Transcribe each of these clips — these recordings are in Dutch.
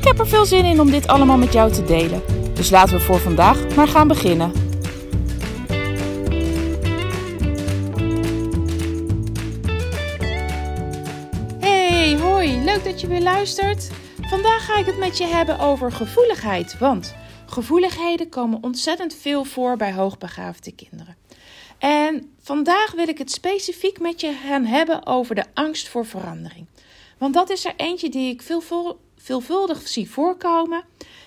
Ik heb er veel zin in om dit allemaal met jou te delen. Dus laten we voor vandaag maar gaan beginnen. Hey, hoi, leuk dat je weer luistert. Vandaag ga ik het met je hebben over gevoeligheid, want gevoeligheden komen ontzettend veel voor bij hoogbegaafde kinderen. En vandaag wil ik het specifiek met je gaan hebben over de angst voor verandering. Want dat is er eentje die ik veel, veelvuldig zie voorkomen.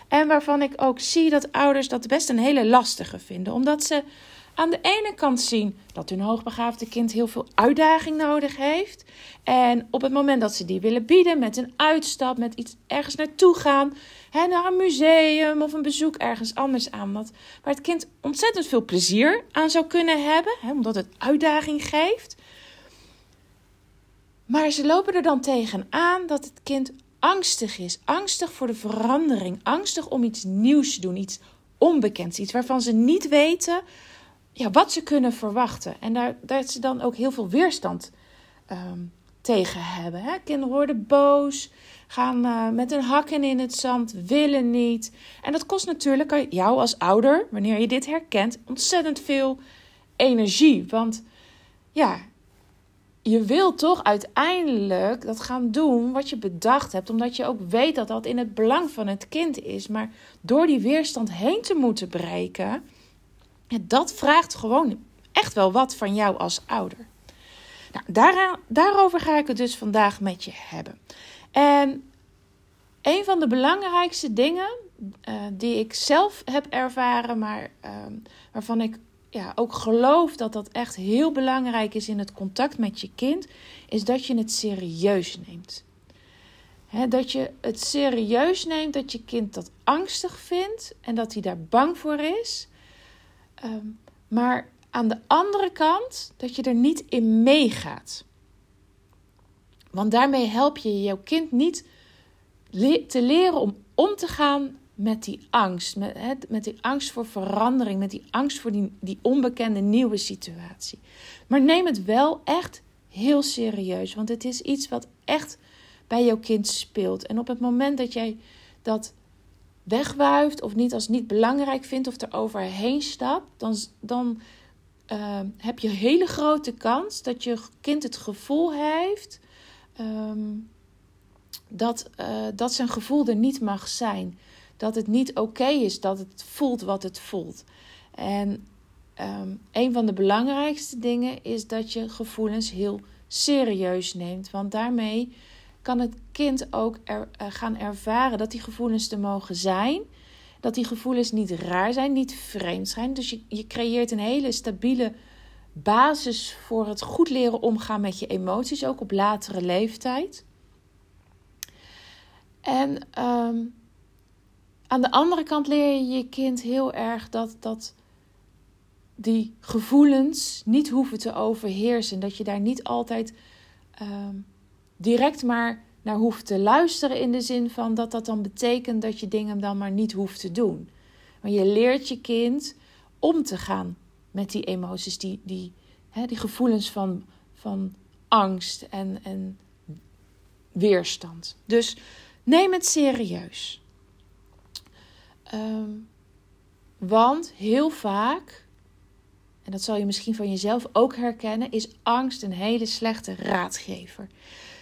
En waarvan ik ook zie dat ouders dat best een hele lastige vinden. Omdat ze aan de ene kant zien dat hun hoogbegaafde kind heel veel uitdaging nodig heeft. En op het moment dat ze die willen bieden met een uitstap, met iets ergens naartoe gaan, hè, naar een museum of een bezoek ergens anders aan, wat, waar het kind ontzettend veel plezier aan zou kunnen hebben, hè, omdat het uitdaging geeft. Maar ze lopen er dan tegenaan dat het kind angstig is. Angstig voor de verandering. Angstig om iets nieuws te doen. Iets onbekends. Iets waarvan ze niet weten ja, wat ze kunnen verwachten. En daar, daar ze dan ook heel veel weerstand ehm, tegen hebben. Hè? Kinderen worden boos. Gaan uh, met hun hakken in het zand. Willen niet. En dat kost natuurlijk jou als ouder, wanneer je dit herkent, ontzettend veel energie. Want ja, je wilt toch uiteindelijk dat gaan doen wat je bedacht hebt, omdat je ook weet dat dat in het belang van het kind is. Maar door die weerstand heen te moeten breken, dat vraagt gewoon echt wel wat van jou als ouder. Nou, daar, daarover ga ik het dus vandaag met je hebben. En een van de belangrijkste dingen uh, die ik zelf heb ervaren, maar uh, waarvan ik ja, ook geloof dat dat echt heel belangrijk is in het contact met je kind, is dat je het serieus neemt. dat je het serieus neemt dat je kind dat angstig vindt en dat hij daar bang voor is. Ehm, maar aan de andere kant dat je er niet in meegaat. Want daarmee help je jouw kind niet te leren om om te gaan met die angst. Met, met die angst voor verandering. Met die angst voor die, die onbekende nieuwe situatie. Maar neem het wel echt heel serieus. Want het is iets wat echt bij jouw kind speelt. En op het moment dat jij dat wegwuift of niet als niet belangrijk vindt of er overheen stapt, dan, dan uh, heb je hele grote kans dat je kind het gevoel heeft um, dat, uh, dat zijn gevoel er niet mag zijn dat het niet oké is dat het voelt wat het voelt. En um, een van de belangrijkste dingen is dat je gevoelens heel serieus neemt. Want daarmee kan het kind ook uh, gaan ervaren dat die gevoelens er mogen zijn. Dat die gevoelens niet raar zijn, niet vreemd zijn. Dus je, je creëert een hele stabiele basis voor het goed leren omgaan met je emoties, ook op latere leeftijd. En um, aan de andere kant leer je je kind heel erg dat, dat die gevoelens niet hoeven te overheersen. Dat je daar niet altijd uh, direct maar naar hoeft te luisteren. In de zin van dat dat dan betekent dat je dingen dan maar niet hoeft te doen. Maar je leert je kind om te gaan met die emoties, die, die, hè, die gevoelens van, van angst en, en weerstand. Dus neem het serieus. Ehm, want heel vaak, en dat zal je misschien van jezelf ook herkennen, is angst een hele slechte raadgever.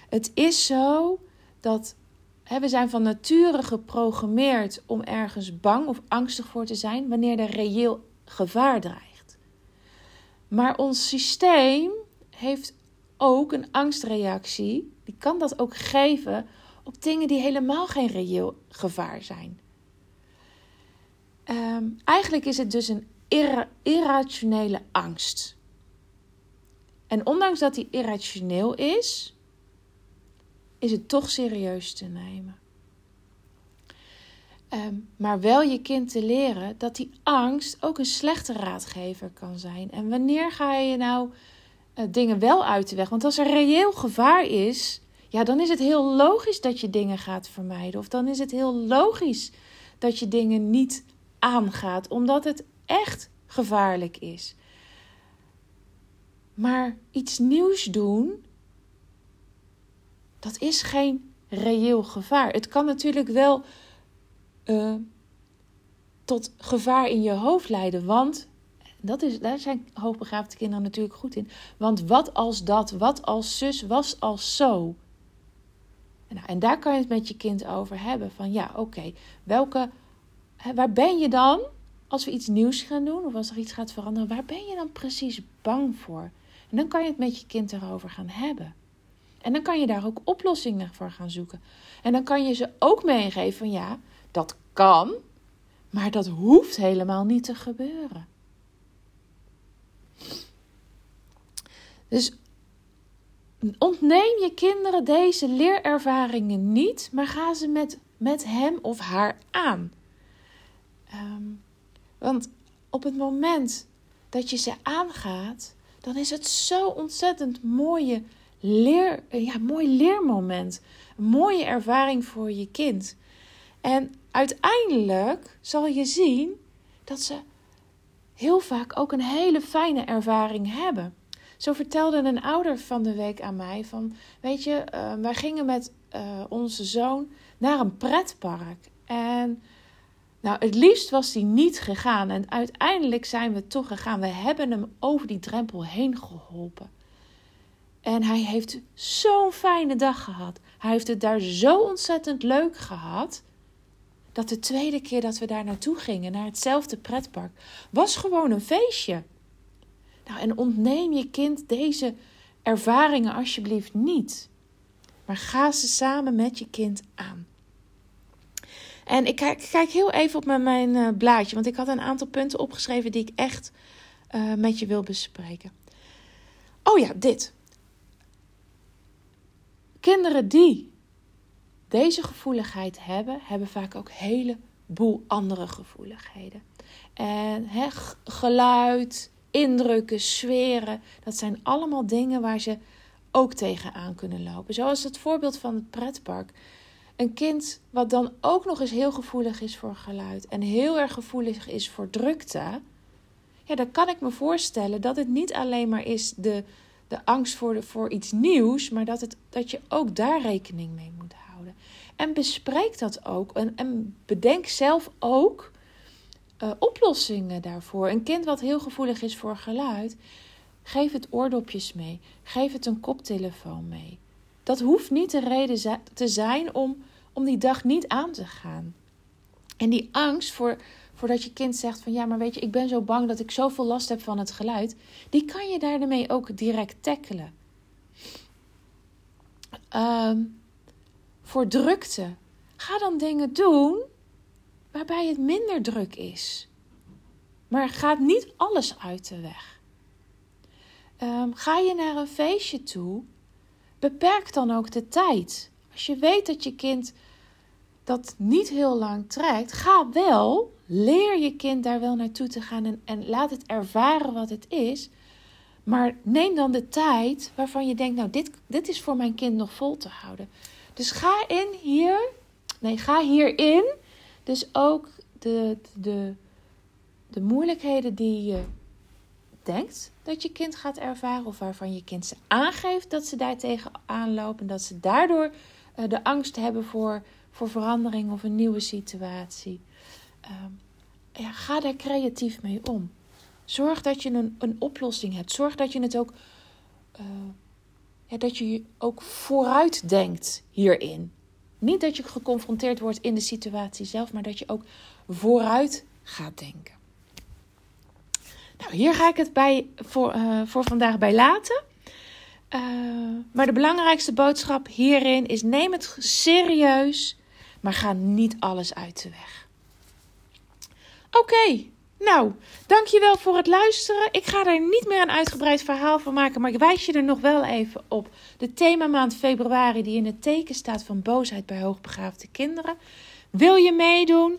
Het is zo dat hè, we zijn van nature geprogrammeerd om ergens bang of angstig voor te zijn wanneer er reëel gevaar dreigt. Maar ons systeem heeft ook een angstreactie. Die kan dat ook geven op dingen die helemaal geen reëel gevaar zijn. Um, eigenlijk is het dus een irrationele angst. En ondanks dat die irrationeel is, is het toch serieus te nemen. Ehm, maar wel je kind te leren dat die angst ook een slechte raadgever kan zijn. En wanneer ga je nou uh, dingen wel uit de weg? Want als er reëel gevaar is, ja, dan is het heel logisch dat je dingen gaat vermijden. Of dan is het heel logisch dat je dingen niet aangaat, omdat het echt gevaarlijk is. Maar iets nieuws doen, dat is geen reëel gevaar. Het kan natuurlijk wel uh, tot gevaar in je hoofd leiden. Want dat is, daar zijn hoogbegaafde kinderen natuurlijk goed in. Want wat als dat, wat als zus, was als zo. Nou, en daar kan je het met je kind over hebben. Van ja, oké, welke, waar ben je dan als we iets nieuws gaan doen of als er iets gaat veranderen? Waar ben je dan precies bang voor? En dan kan je het met je kind erover gaan hebben. En dan kan je daar ook oplossingen voor gaan zoeken. En dan kan je ze ook meegeven van ja, dat kan, maar dat hoeft helemaal niet te gebeuren. Dus ontneem je kinderen deze leerervaringen niet, maar ga ze met, met hem of haar aan. Ehm, want op het moment dat je ze aangaat, dan is het zo ontzettend mooie leer, ja, mooi leermoment. Een mooie ervaring voor je kind. En uiteindelijk zal je zien dat ze heel vaak ook een hele fijne ervaring hebben. Zo vertelde een ouder van de week aan mij van, weet je, uh, wij gingen met uh, onze zoon naar een pretpark. En nou, het liefst was hij niet gegaan. En uiteindelijk zijn we toch gegaan. We hebben hem over die drempel heen geholpen. En hij heeft zo'n fijne dag gehad. Hij heeft het daar zo ontzettend leuk gehad. Dat de tweede keer dat we daar naartoe gingen, naar hetzelfde pretpark, was gewoon een feestje. Nou, en ontneem je kind deze ervaringen alsjeblieft niet. Maar ga ze samen met je kind aan. En ik kijk, kijk heel even op mijn, mijn uh, blaadje, want ik had een aantal punten opgeschreven die ik echt uh, met je wil bespreken. Oh ja, dit. Kinderen die deze gevoeligheid hebben, hebben vaak ook een heleboel andere gevoeligheden. En he, geluid, indrukken, sferen, dat zijn allemaal dingen waar ze ook tegenaan kunnen lopen. Zoals het voorbeeld van het pretpark. Een kind wat dan ook nog eens heel gevoelig is voor geluid en heel erg gevoelig is voor drukte. Ja, dan kan ik me voorstellen dat het niet alleen maar is de, de angst voor, de, voor iets nieuws, maar dat, het, dat je ook daar rekening mee moet houden. En bespreek dat ook en, en bedenk zelf ook uh, oplossingen daarvoor. Een kind wat heel gevoelig is voor geluid, geef het oordopjes mee, geef het een koptelefoon mee. Dat hoeft niet de reden te zijn om, om die dag niet aan te gaan. En die angst voor, voordat je kind zegt van ja, maar weet je, ik ben zo bang dat ik zoveel last heb van het geluid, die kan je daarmee ook direct tackelen. Um, voor drukte. Ga dan dingen doen waarbij het minder druk is. Maar gaat niet alles uit de weg. Um, ga je naar een feestje toe, beperk dan ook de tijd. Als je weet dat je kind dat niet heel lang trekt, ga wel, leer je kind daar wel naartoe te gaan en, en laat het ervaren wat het is. Maar neem dan de tijd waarvan je denkt, nou, dit, dit is voor mijn kind nog vol te houden. Dus ga in hier, nee, ga hierin. Dus ook de, de, de moeilijkheden die je denkt dat je kind gaat ervaren, of waarvan je kind ze aangeeft dat ze daar tegen aanlopen, dat ze daardoor de angst hebben voor, voor verandering of een nieuwe situatie. Ja, ga daar creatief mee om. Zorg dat je een, een oplossing hebt. Zorg dat je het ook. Ja, dat je ook vooruit denkt hierin. Niet dat je geconfronteerd wordt in de situatie zelf, maar dat je ook vooruit gaat denken. Nou, hier ga ik het bij voor, uh, voor vandaag bij laten. Uh, maar de belangrijkste boodschap hierin is: neem het serieus, maar ga niet alles uit de weg. Oké, nou, dankjewel voor het luisteren. Ik ga er niet meer een uitgebreid verhaal van maken, maar ik wijs je er nog wel even op. De themamaand februari, die in het teken staat van boosheid bij hoogbegaafde kinderen. Wil je meedoen?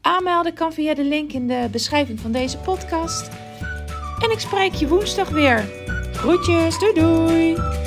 Aanmelden kan via de link in de beschrijving van deze podcast. En ik spreek je woensdag weer. Groetjes, doei doei!